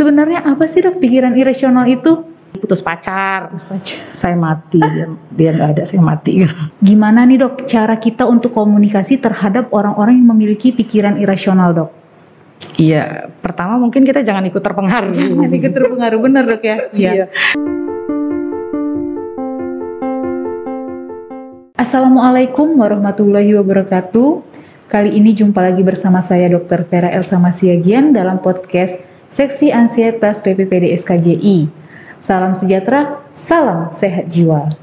Sebenarnya apa sih dok pikiran irasional itu? putus pacar Putus pacar. saya mati dia dia nggak ada saya mati Gimana nih dok cara kita untuk komunikasi terhadap orang-orang yang memiliki pikiran irasional dok? iya pertama mungkin kita jangan ikut terpengaruh Jangan ikut terpengaruh benar dok ya? Iya. Assalamualaikum warahmatullahi wabarakatuh. Kali ini jumpa lagi bersama saya Dr. Vera Elsa Masiagian dalam podcast Seksi Ansietas PPPD SKJI. Salam sejahtera, salam sehat jiwa.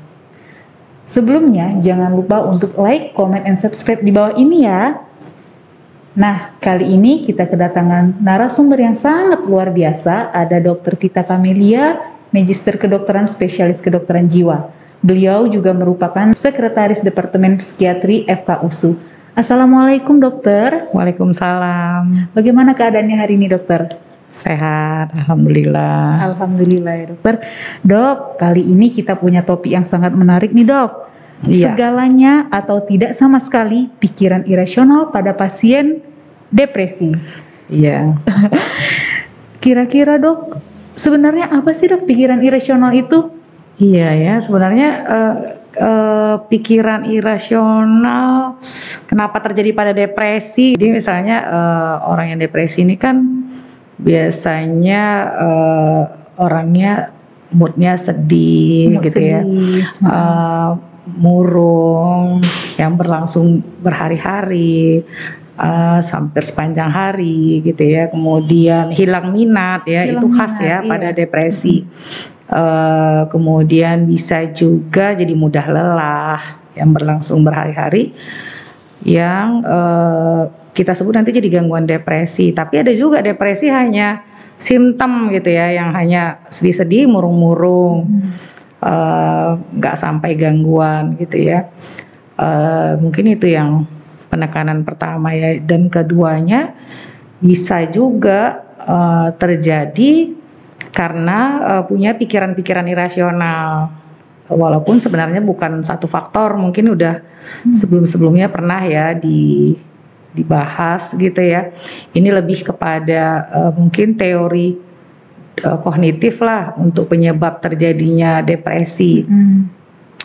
Sebelumnya, jangan lupa untuk like, comment, and subscribe di bawah ini ya. Nah, kali ini kita kedatangan narasumber yang sangat luar biasa. Ada Dr. Vita Kamelia, Magister Kedokteran Spesialis Kedokteran Jiwa. Beliau juga merupakan Sekretaris Departemen Psikiatri FKUSU. Assalamualaikum dokter. Waalaikumsalam Bagaimana keadaannya hari ini dokter? Sehat alhamdulillah Alhamdulillah ya dokter. Dok, kali ini kita punya topik yang sangat menarik nih dok. Iya. Segalanya atau tidak sama sekali pikiran irasional pada pasien depresi. iya Kira-kira dok, sebenarnya apa sih dok pikiran irasional itu? iya ya sebenarnya eh, eh, pikiran irasional kenapa terjadi pada depresi jadi misalnya eh, orang yang depresi ini kan biasanya eh, orangnya moodnya sedih Mood gitu ya sedih. Eh, murung yang berlangsung berhari-hari eh, sampai sepanjang hari gitu ya kemudian hilang minat ya Hilang itu khas minat, ya iya. pada depresi Eh, kemudian bisa juga jadi mudah lelah yang berlangsung berhari-hari yang eh, kita sebut nanti jadi gangguan depresi. Tapi ada juga depresi hanya simptom gitu ya yang hanya sedih-sedih murung-murung eh, nggak sampai gangguan gitu ya. Eh, mungkin itu yang penekanan pertama ya. Dan keduanya bisa juga eh, terjadi karena eh, punya pikiran-pikiran irasional. Walaupun sebenarnya bukan satu faktor mungkin udah sebelum-sebelumnya pernah ya di dibahas gitu ya. Ini lebih kepada eh, mungkin teori eh, kognitif lah untuk penyebab terjadinya depresi. Hmm.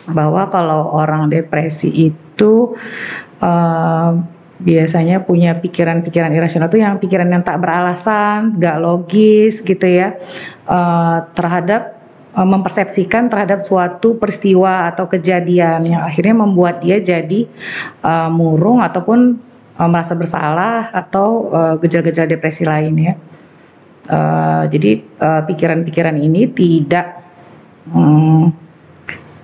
bahwa kalau orang depresi itu eh, biasanya punya pikiran-pikiran irasional itu yang pikiran yang tak beralasan, gak logis gitu ya. Eh, terhadap mempersepsikan terhadap suatu peristiwa atau kejadian yang akhirnya membuat dia jadi eh, murung ataupun eh, merasa bersalah atau eh, gejala-gejala depresi lain ya. Eh, jadi pikiran-pikiran ini tidak hmm,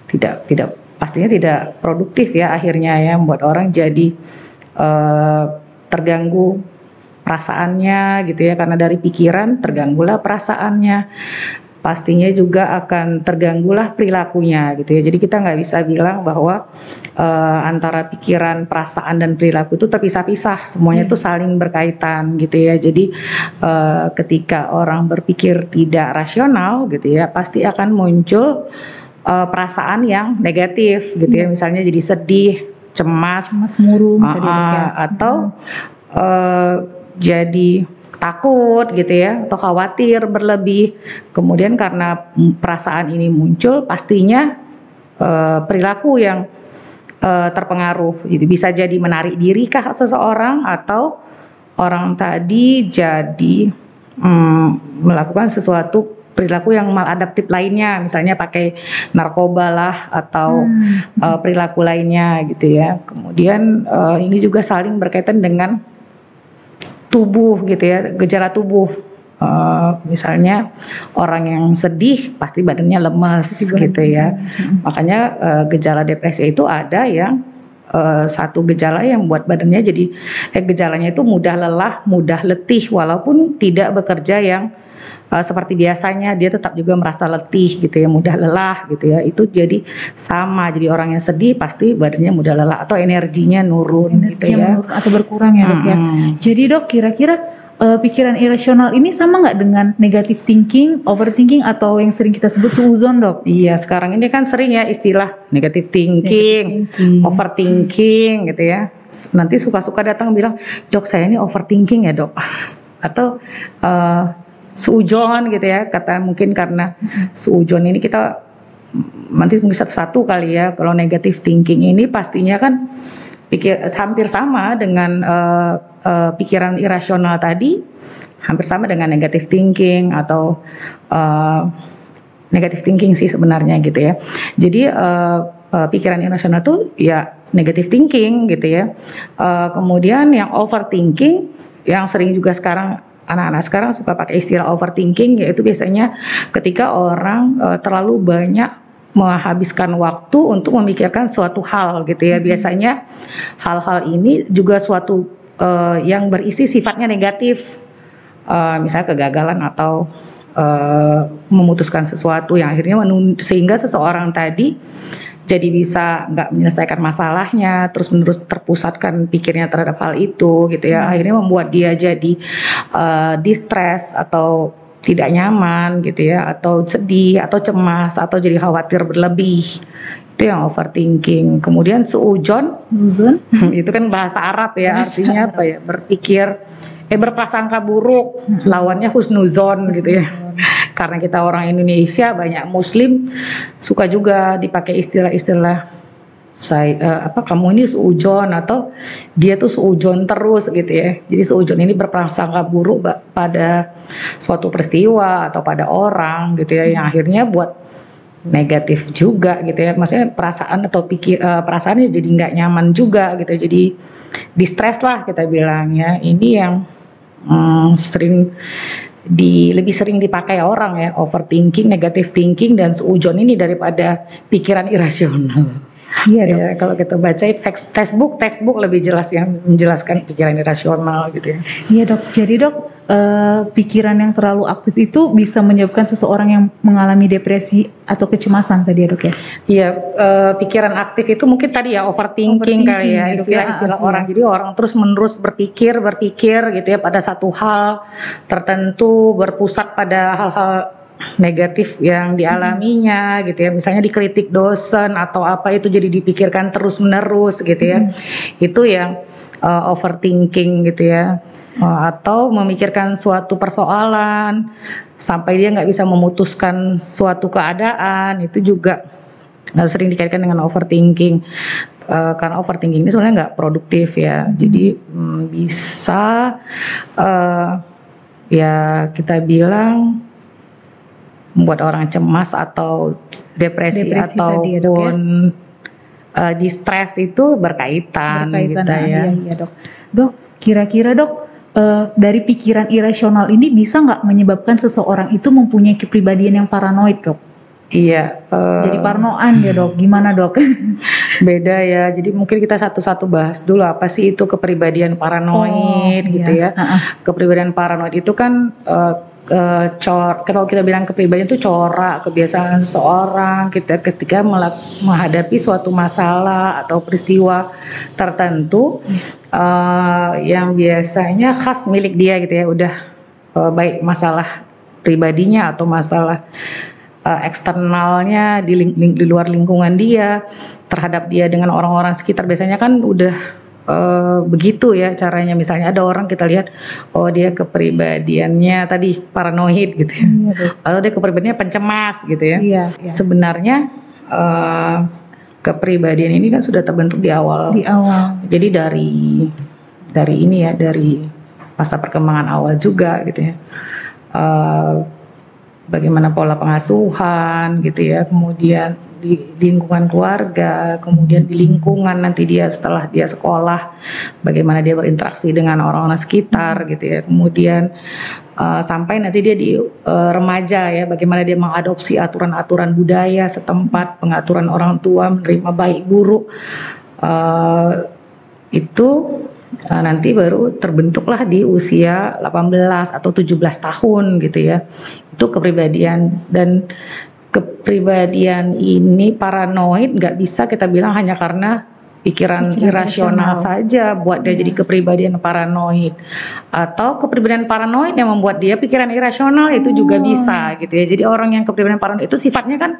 tidak tidak pastinya tidak produktif ya akhirnya ya membuat orang jadi eh, terganggu perasaannya gitu ya karena dari pikiran terganggulah perasaannya pastinya juga akan terganggulah perilakunya gitu ya. Jadi kita nggak bisa bilang bahwa eh, antara pikiran perasaan dan perilaku itu terpisah-pisah. Semuanya itu saling berkaitan gitu ya. Jadi eh, ketika orang berpikir tidak rasional gitu ya pasti akan muncul eh, perasaan yang negatif gitu ya. Misalnya jadi sedih cemas Mas murung ah, tadi ya. atau eh, jadi takut gitu ya atau khawatir berlebih. Kemudian karena perasaan ini muncul pastinya eh, perilaku yang eh, terpengaruh. Jadi bisa jadi menarik diri kah seseorang atau orang tadi jadi mm, melakukan sesuatu perilaku yang maladaptif lainnya. Misalnya pakai narkoba lah atau Hmm. eh, perilaku lainnya gitu ya. Kemudian eh, ini juga saling berkaitan dengan tubuh gitu ya gejala tubuh. Eh, misalnya orang yang sedih pasti badannya lemes gitu ya. makanya eh, gejala depresi itu ada yang eh, satu gejala yang buat badannya jadi eh, gejalanya itu mudah lelah mudah letih walaupun tidak bekerja yang eh, seperti biasanya. Dia tetap juga merasa letih gitu ya mudah lelah gitu ya. Itu jadi sama jadi orang yang sedih pasti badannya mudah lelah atau energinya nurun gitu Energinya ya. menurun atau berkurang ya dok ya. Jadi dok kira-kira eh, pikiran irasional ini sama nggak dengan negative thinking, overthinking atau yang sering kita sebut suuzon dok? Iya, sekarang ini kan sering ya istilah negative thinking, Negative thinking. overthinking gitu ya. Nanti suka-suka datang bilang, dok saya ini overthinking ya dok, atau eh, suujon gitu ya kata mungkin karena suujon ini kita nanti mungkin satu-satu kali ya kalau negatif thinking ini pastinya kan pikir hampir sama dengan uh, uh, pikiran irasional tadi hampir sama dengan negatif thinking atau uh, negatif thinking sih sebenarnya gitu ya. Jadi uh, uh, pikiran irasional tuh ya negatif thinking gitu ya. Uh, kemudian yang overthinking yang sering juga sekarang anak-anak sekarang suka pakai istilah overthinking yaitu biasanya ketika orang uh, terlalu banyak menghabiskan waktu untuk memikirkan suatu hal gitu ya. Hmm. Biasanya hal-hal ini juga suatu uh, yang berisi sifatnya negatif. Uh, misalnya kegagalan atau uh, memutuskan sesuatu yang akhirnya sehingga seseorang tadi jadi bisa nggak menyelesaikan masalahnya terus menerus terpusatkan pikirnya terhadap hal itu gitu ya hmm. akhirnya membuat dia jadi uh, distress atau tidak nyaman gitu ya atau sedih atau cemas atau jadi khawatir berlebih. Itu yang overthinking. Kemudian seujon itu kan bahasa Arab ya artinya apa ya? Berpikir eh berprasangka buruk. Lawannya husnuzon gitu ya. Karena kita orang Indonesia banyak muslim suka juga dipakai istilah-istilah saya uh, apa kamu ini seujon atau dia tuh seujon terus gitu ya. Jadi seujon ini berprasangka buruk pada suatu peristiwa atau pada orang gitu ya yang akhirnya buat negatif juga gitu ya. Maksudnya perasaan atau pikir uh, perasaannya jadi nggak nyaman juga gitu. Jadi distress lah kita bilang ya. Ini yang um, sering di lebih sering dipakai orang ya overthinking, negative thinking dan seujon ini daripada pikiran irasional. Iya ya, kalau kita baca textbook, textbook lebih jelas yang menjelaskan pikiran irasional gitu ya. Iya dok, jadi dok uh, pikiran yang terlalu aktif itu bisa menyebabkan seseorang yang mengalami depresi atau kecemasan tadi ya dok ya? Iya, uh, pikiran aktif itu mungkin tadi ya overthinking, overthinking kali ya, ya istilah-istilah ya, orang. Jadi orang terus menerus berpikir, berpikir gitu ya pada satu hal tertentu, berpusat pada hal-hal negatif yang dialaminya gitu ya. Misalnya dikritik dosen atau apa itu jadi dipikirkan terus menerus gitu ya. Hmm. itu yang uh, overthinking gitu ya. Uh, atau memikirkan suatu persoalan sampai dia nggak bisa memutuskan suatu keadaan itu juga uh, sering dikaitkan dengan overthinking. Uh, karena overthinking ini sebenarnya nggak produktif ya. Jadi um, bisa uh, ya kita bilang membuat orang cemas atau depresi, depresi ataupun ya, dok, ya? uh, di stres itu berkaitan, berkaitan gitu ya. Iya, iya dok. Dok, kira-kira dok uh, dari pikiran irasional ini bisa nggak menyebabkan seseorang itu mempunyai kepribadian yang paranoid dok? Iya. Uh, Jadi parnoan ya dok. Gimana dok? beda ya. Jadi mungkin kita satu-satu bahas dulu apa sih itu kepribadian paranoid oh, gitu iya. ya. Uh -uh. Kepribadian paranoid itu kan uh, uh, cor kalau kita bilang kepribadian itu corak kebiasaan seseorang kita ketika menghadapi suatu masalah atau peristiwa tertentu uh, yang biasanya khas milik dia gitu ya udah uh, baik masalah pribadinya atau masalah uh, eksternalnya di, di luar lingkungan dia terhadap dia dengan orang-orang sekitar biasanya kan udah uh, begitu ya caranya. Misalnya ada orang kita lihat oh dia kepribadiannya tadi paranoid gitu ya. Iya, atau dia kepribadiannya pencemas gitu ya. Iya, iya. sebenarnya uh, kepribadian ini kan sudah terbentuk di awal. Di awal. Jadi dari dari ini ya dari masa perkembangan awal juga gitu ya. Uh, bagaimana pola pengasuhan gitu ya. Kemudian di, lingkungan keluarga, kemudian di lingkungan nanti dia setelah dia sekolah, bagaimana dia berinteraksi dengan orang-orang sekitar gitu ya. Kemudian uh, sampai nanti dia di uh, remaja ya, bagaimana dia mengadopsi aturan-aturan budaya setempat, pengaturan orang tua, menerima baik buruk. Uh, itu uh, nanti baru terbentuklah di usia 18 atau 17 tahun gitu ya. Itu kepribadian dan kepribadian ini paranoid nggak bisa kita bilang hanya karena pikiran, pikiran irasional saja buat dia hmm. jadi kepribadian paranoid atau kepribadian paranoid yang membuat dia pikiran irasional itu juga oh. bisa gitu ya jadi orang yang kepribadian paranoid itu sifatnya kan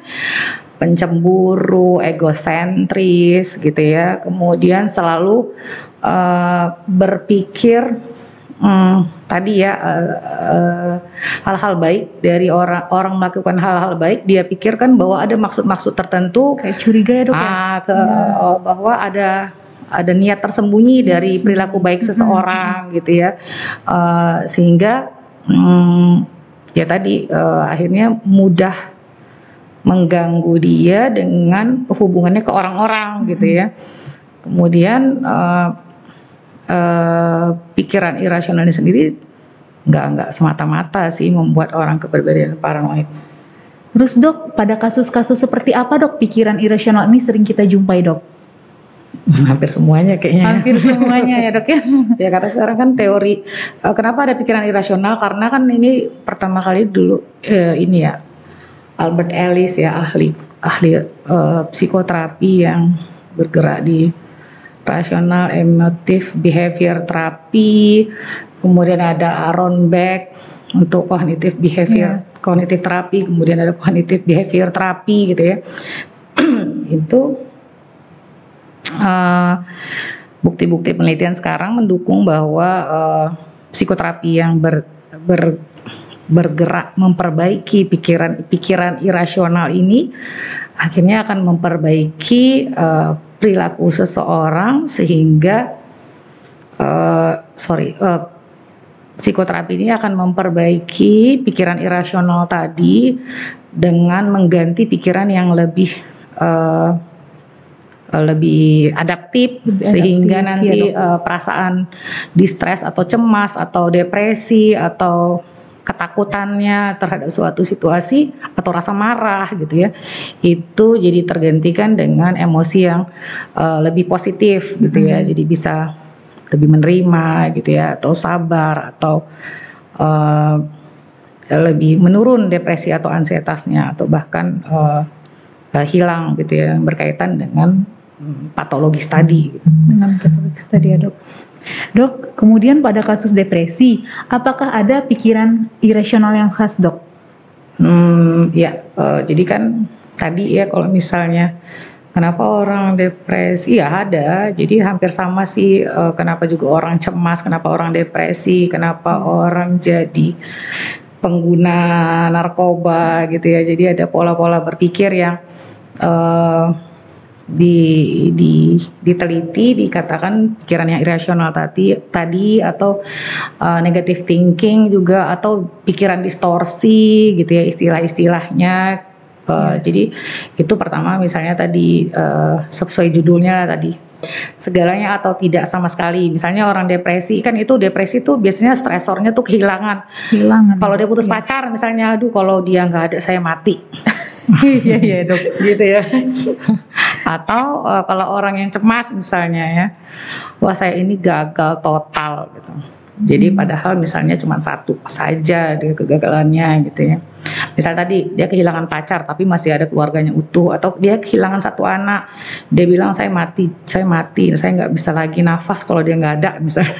pencemburu egosentris gitu ya kemudian selalu uh, berpikir hmm, tadi ya uh, hal-hal baik dari orang orang melakukan hal-hal baik dia pikirkan bahwa ada maksud-maksud tertentu. Kayak curiga ya dok ya, ah, ke, ya. bahwa ada ada niat tersembunyi dari perilaku baik seseorang gitu ya. Uh, sehingga um, ya tadi uh, akhirnya mudah mengganggu dia dengan hubungannya ke orang-orang gitu ya. Kemudian uh, uh, pikiran irasional ini sendiri nggak nggak semata-mata sih membuat orang kepribadian paranoid. Terus dok, pada kasus-kasus seperti apa dok pikiran irasional ini sering kita jumpai dok? Hampir semuanya kayaknya. Hampir semuanya ya dok ya. ya karena sekarang kan teori uh, kenapa ada pikiran irasional karena kan ini pertama kali dulu uh, ini ya Albert Ellis ya ahli ahli uh, psikoterapi yang bergerak di rasional emotif behavior terapi kemudian ada Aaron Beck untuk kognitif behavior yeah. kognitif terapi kemudian ada kognitif behavior terapi gitu ya itu uh, bukti-bukti penelitian sekarang mendukung bahwa uh, psikoterapi yang ber, ber bergerak memperbaiki pikiran-pikiran irasional ini akhirnya akan memperbaiki uh, perilaku seseorang sehingga uh, sorry uh, psikoterapi ini akan memperbaiki pikiran irasional tadi dengan mengganti pikiran yang lebih uh, lebih adaptif lebih sehingga adaptif, nanti ya, uh, perasaan distres atau cemas atau depresi atau ketakutannya terhadap suatu situasi atau rasa marah gitu ya itu jadi tergantikan dengan emosi yang uh, lebih positif gitu ya. Hmm. jadi bisa lebih menerima gitu ya atau sabar atau uh, lebih menurun depresi atau ansietasnya atau bahkan uh, uh, hilang gitu ya berkaitan dengan patologis tadi. Dengan patologis tadi ya dok Dok, kemudian pada kasus depresi, apakah ada pikiran irasional yang khas, dok? Hmm, ya, uh, jadi kan tadi ya kalau misalnya kenapa orang depresi, ya ada. Jadi hampir sama sih. Uh, kenapa juga orang cemas, kenapa orang depresi, kenapa orang jadi pengguna narkoba gitu ya. Jadi ada pola-pola berpikir yang uh, di, di diteliti dikatakan pikiran yang irasional tadi tadi atau uh, negative thinking juga atau pikiran distorsi gitu ya istilah-istilahnya uh, ya. jadi itu pertama misalnya tadi uh, sesuai judulnya tadi segalanya atau tidak sama sekali. Misalnya orang depresi kan itu depresi tuh biasanya stresornya tuh kehilangan. Kehilangan. Kalau dia putus ya. pacar misalnya, aduh kalau dia nggak ada saya mati. Iya iya dok. gitu ya. Atau uh, kalau orang yang cemas misalnya ya, wah saya ini gagal total gitu. Jadi hmm. padahal misalnya cuma satu saja dia kegagalannya gitu ya. Misal tadi dia kehilangan pacar tapi masih ada keluarganya utuh atau dia kehilangan satu anak, dia bilang saya mati, saya mati, saya nggak bisa lagi nafas kalau dia nggak ada misalnya.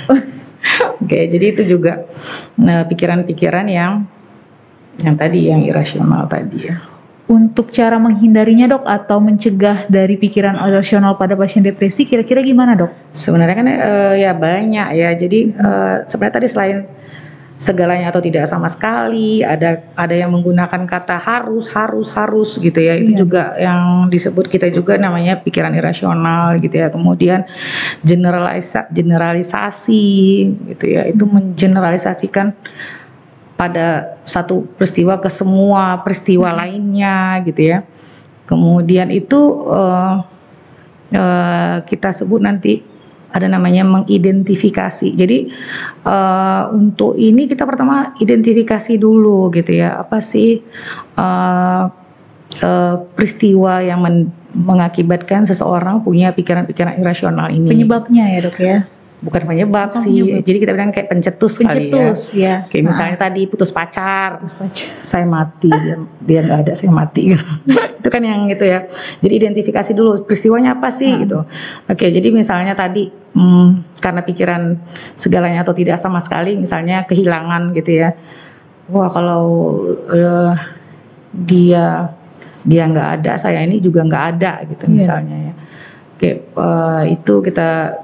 Oke, jadi itu juga nah, pikiran-pikiran nah, yang yang tadi yang irasional tadi ya untuk cara menghindarinya dok atau mencegah dari pikiran irasional pada pasien depresi kira-kira gimana dok? Sebenarnya kan uh, ya banyak ya. Jadi uh, sebenarnya tadi selain segalanya atau tidak sama sekali, ada ada yang menggunakan kata harus harus harus gitu ya. Itu iya. juga yang disebut kita juga namanya pikiran irasional gitu ya. Kemudian generalisa, generalisasi gitu ya. Itu mengeneralisasikan pada satu peristiwa ke semua peristiwa hmm. lainnya gitu ya. Kemudian itu uh, uh, kita sebut nanti ada namanya mengidentifikasi. Jadi uh, untuk ini kita pertama identifikasi dulu gitu ya. Apa sih uh, uh, peristiwa yang men mengakibatkan seseorang punya pikiran-pikiran irasional ini. Penyebabnya ya dok ya bukan penyebab sih. Penyebab. Jadi kita bilang kayak pencetus, pencetus kali ya. ya. Kayak misalnya nah. tadi putus pacar. Putus pacar. Saya mati dia nggak ada saya mati itu kan yang gitu ya. Jadi identifikasi dulu peristiwanya apa sih hmm. gitu. Oke, jadi misalnya tadi hmm, karena pikiran segalanya atau tidak sama sekali misalnya kehilangan gitu ya. Wah, kalau uh, dia dia nggak ada, saya ini juga nggak ada gitu yeah. misalnya ya. Oke, uh, itu kita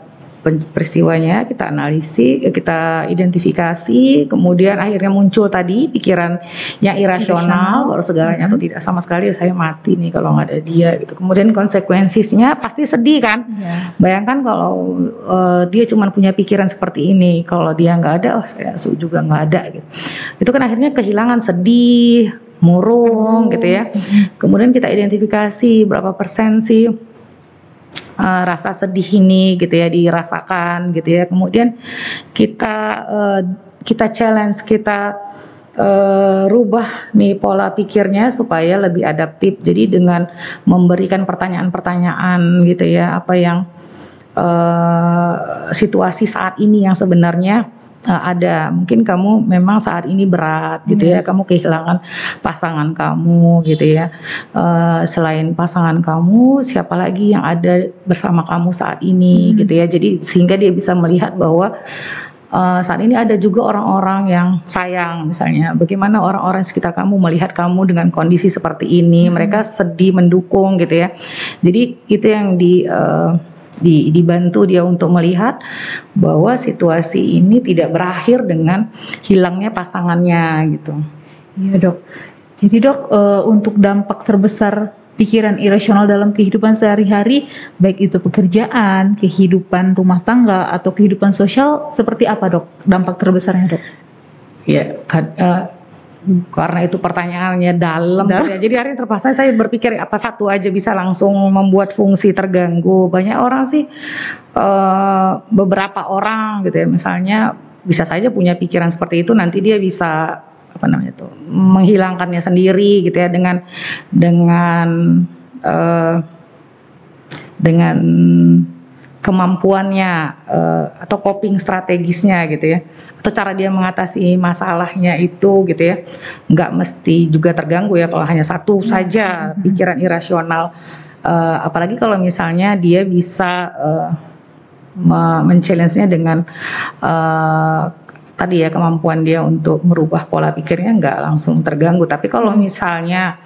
peristiwanya, kita analisis, kita identifikasi, kemudian akhirnya muncul tadi pikiran yang irasional, baru segalanya atau hmm. tidak sama sekali saya mati nih kalau nggak ada dia gitu. Kemudian konsekuensinya pasti sedih kan? Yeah. Bayangkan kalau uh, dia cuma punya pikiran seperti ini, kalau dia nggak ada, oh saya juga nggak ada gitu. Itu kan akhirnya kehilangan sedih, murung oh. gitu ya. Hmm. Kemudian kita identifikasi berapa persen sih uh, rasa sedih ini gitu ya dirasakan gitu ya. Kemudian kita uh, kita challenge kita uh, rubah nih pola pikirnya supaya lebih adaptif. Jadi dengan memberikan pertanyaan-pertanyaan gitu ya apa yang uh, situasi saat ini yang sebenarnya uh, ada. Mungkin kamu memang saat ini berat gitu ya. Hmm. kamu kehilangan pasangan kamu gitu ya. Uh, selain pasangan kamu siapa lagi yang ada bersama kamu saat ini hmm. gitu ya. Jadi sehingga dia bisa melihat bahwa uh, saat ini ada juga orang-orang yang sayang misalnya. Bagaimana orang-orang sekitar kamu melihat kamu dengan kondisi seperti ini? Hmm. mereka sedih mendukung gitu ya. Jadi itu yang di uh, di, dibantu dia untuk melihat bahwa situasi ini tidak berakhir dengan hilangnya pasangannya gitu. Iya dok. Jadi dok uh, untuk dampak terbesar pikiran irasional dalam kehidupan sehari-hari baik itu pekerjaan, kehidupan rumah tangga atau kehidupan sosial seperti apa dok dampak terbesarnya dok? Ya, uh, karena itu pertanyaannya dalam ya. Jadi hari terpaksa saya berpikir apa satu aja bisa langsung membuat fungsi terganggu. Banyak orang sih uh, beberapa orang gitu ya misalnya bisa saja punya pikiran seperti itu nanti dia bisa apa namanya tuh menghilangkannya sendiri gitu ya dengan dengan uh, dengan kemampuannya uh, atau coping strategisnya gitu ya. Atau cara dia mengatasi masalahnya itu gitu ya. Nggak mesti juga terganggu ya kalau hanya satu hmm. saja pikiran irasional. Uh, apalagi kalau misalnya dia bisa uh, men-challenge-nya dengan uh, tadi ya kemampuan dia untuk merubah pola pikirnya nggak langsung terganggu. Tapi kalau misalnya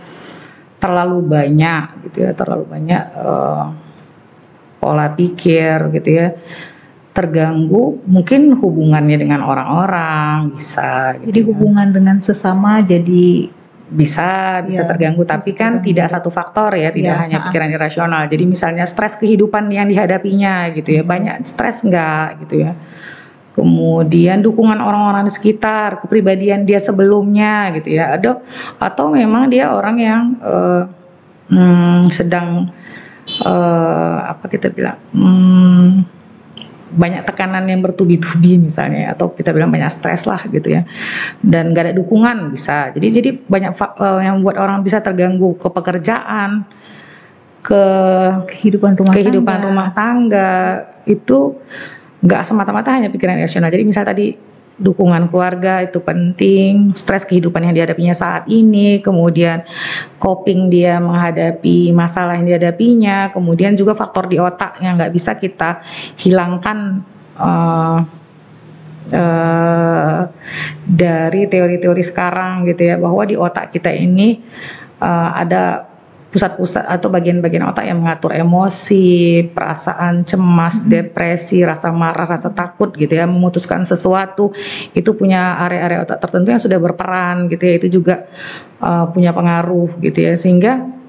terlalu banyak gitu ya terlalu banyak uh, pola pikir gitu ya terganggu mungkin hubungannya dengan orang-orang bisa gitu jadi ya. hubungan dengan sesama jadi bisa bisa ya, terganggu tapi kan terganggu. tidak satu faktor ya tidak ya, hanya pikiran irasional jadi misalnya stres kehidupan yang dihadapinya gitu ya hmm. banyak stres enggak gitu ya kemudian dukungan orang-orang di sekitar kepribadian dia sebelumnya gitu ya atau atau memang dia orang yang uh, hmm, sedang uh, apa kita bilang hmm, banyak tekanan yang bertubi-tubi misalnya atau kita bilang banyak stres lah gitu ya. Dan gak ada dukungan bisa. Jadi jadi banyak uh, yang buat orang bisa terganggu ke pekerjaan ke kehidupan rumah kehidupan tangga. rumah. Tangga itu nggak semata-mata hanya pikiran rasional. Jadi misal tadi dukungan keluarga itu penting, stres kehidupan yang dihadapinya saat ini, kemudian coping dia menghadapi masalah yang dihadapinya, kemudian juga faktor di otak yang nggak bisa kita hilangkan uh, uh, dari teori-teori sekarang gitu ya, bahwa di otak kita ini uh, ada pusat-pusat atau bagian-bagian otak yang mengatur emosi, perasaan cemas, hmm. depresi, rasa marah, rasa takut gitu ya, memutuskan sesuatu itu punya area-area otak tertentu yang sudah berperan gitu ya, itu juga uh, punya pengaruh gitu ya, sehingga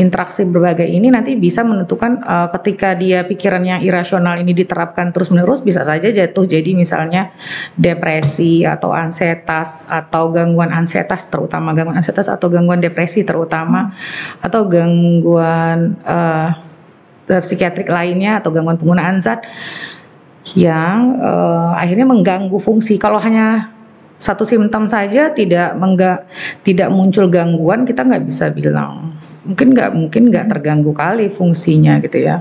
interaksi berbagai ini nanti bisa menentukan uh, ketika dia pikiran yang irasional ini diterapkan terus menerus bisa saja jatuh jadi misalnya depresi atau ansietas atau gangguan ansietas terutama gangguan ansietas atau gangguan depresi terutama atau gangguan uh, psikiatrik lainnya atau gangguan penggunaan zat yang uh, akhirnya mengganggu fungsi. Kalau hanya satu simptom saja tidak mengga, tidak muncul gangguan kita nggak bisa bilang. Mungkin nggak mungkin nggak terganggu kali fungsinya gitu ya.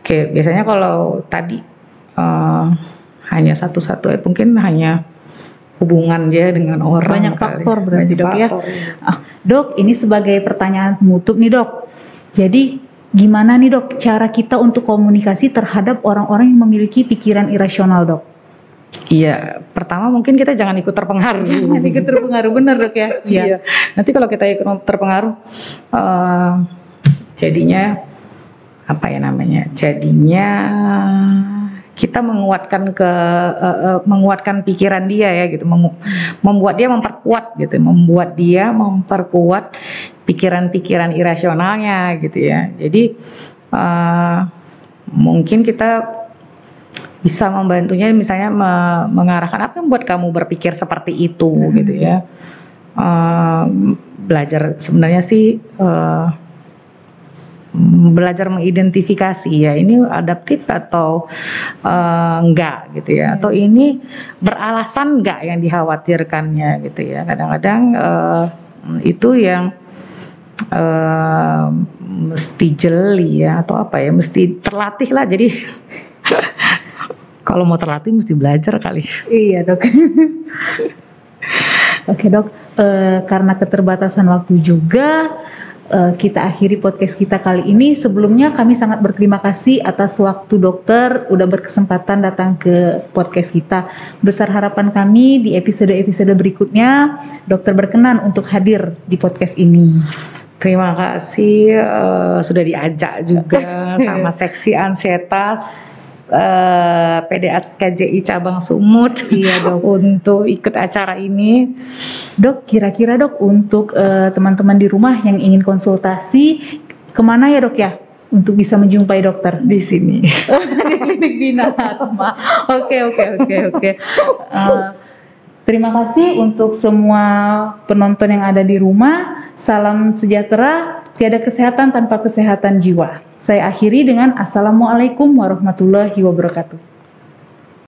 Oke biasanya kalau tadi uh, hanya satu-satu ya mungkin hanya hubungan dia dengan orang banyak kali. faktor berarti banyak dok ya? faktor, ya ah, dok ini sebagai pertanyaan penutup nih dok. Jadi gimana nih dok cara kita untuk komunikasi terhadap orang-orang yang memiliki pikiran irasional dok Iya, pertama mungkin kita jangan ikut terpengaruh. Jangan ikut terpengaruh, benar dok ya. Iya. iya. Nanti kalau kita ikut terpengaruh, uh, jadinya apa ya namanya? Jadinya kita menguatkan ke uh, uh, menguatkan pikiran dia ya gitu, Mem membuat dia memperkuat gitu, membuat dia memperkuat pikiran-pikiran irasionalnya gitu ya. Jadi uh, mungkin kita bisa membantunya misalnya me mengarahkan apa yang membuat kamu berpikir seperti itu hmm. gitu ya. Uh, belajar sebenarnya sih uh, belajar mengidentifikasi ya ini adaptif atau uh, enggak gitu ya. Atau ini beralasan enggak yang dikhawatirkannya gitu ya. Kadang-kadang uh, itu yang uh, mesti jeli ya atau apa ya mesti terlatih lah jadi Kalau mau terlatih mesti belajar kali. Iya dok. Oke dok, e, karena keterbatasan waktu juga e, kita akhiri podcast kita kali ini. Sebelumnya kami sangat berterima kasih atas waktu dokter udah berkesempatan datang ke podcast kita. Besar harapan kami di episode-episode berikutnya dokter berkenan untuk hadir di podcast ini. Terima kasih uh, sudah diajak juga sama seksi ansietas uh, eh, PDAS KJI cabang Sumut iya dok. untuk ikut acara ini. Dok kira-kira dok untuk teman teman-teman di rumah yang ingin konsultasi ke mana ya dok ya? Untuk bisa menjumpai dokter? Di sini. Di klinik Binatma oke oke oke oke. Eh, Terima kasih untuk semua penonton yang ada di rumah. Salam sejahtera, tiada kesehatan tanpa kesehatan jiwa. Saya akhiri dengan Assalamualaikum warahmatullahi wabarakatuh.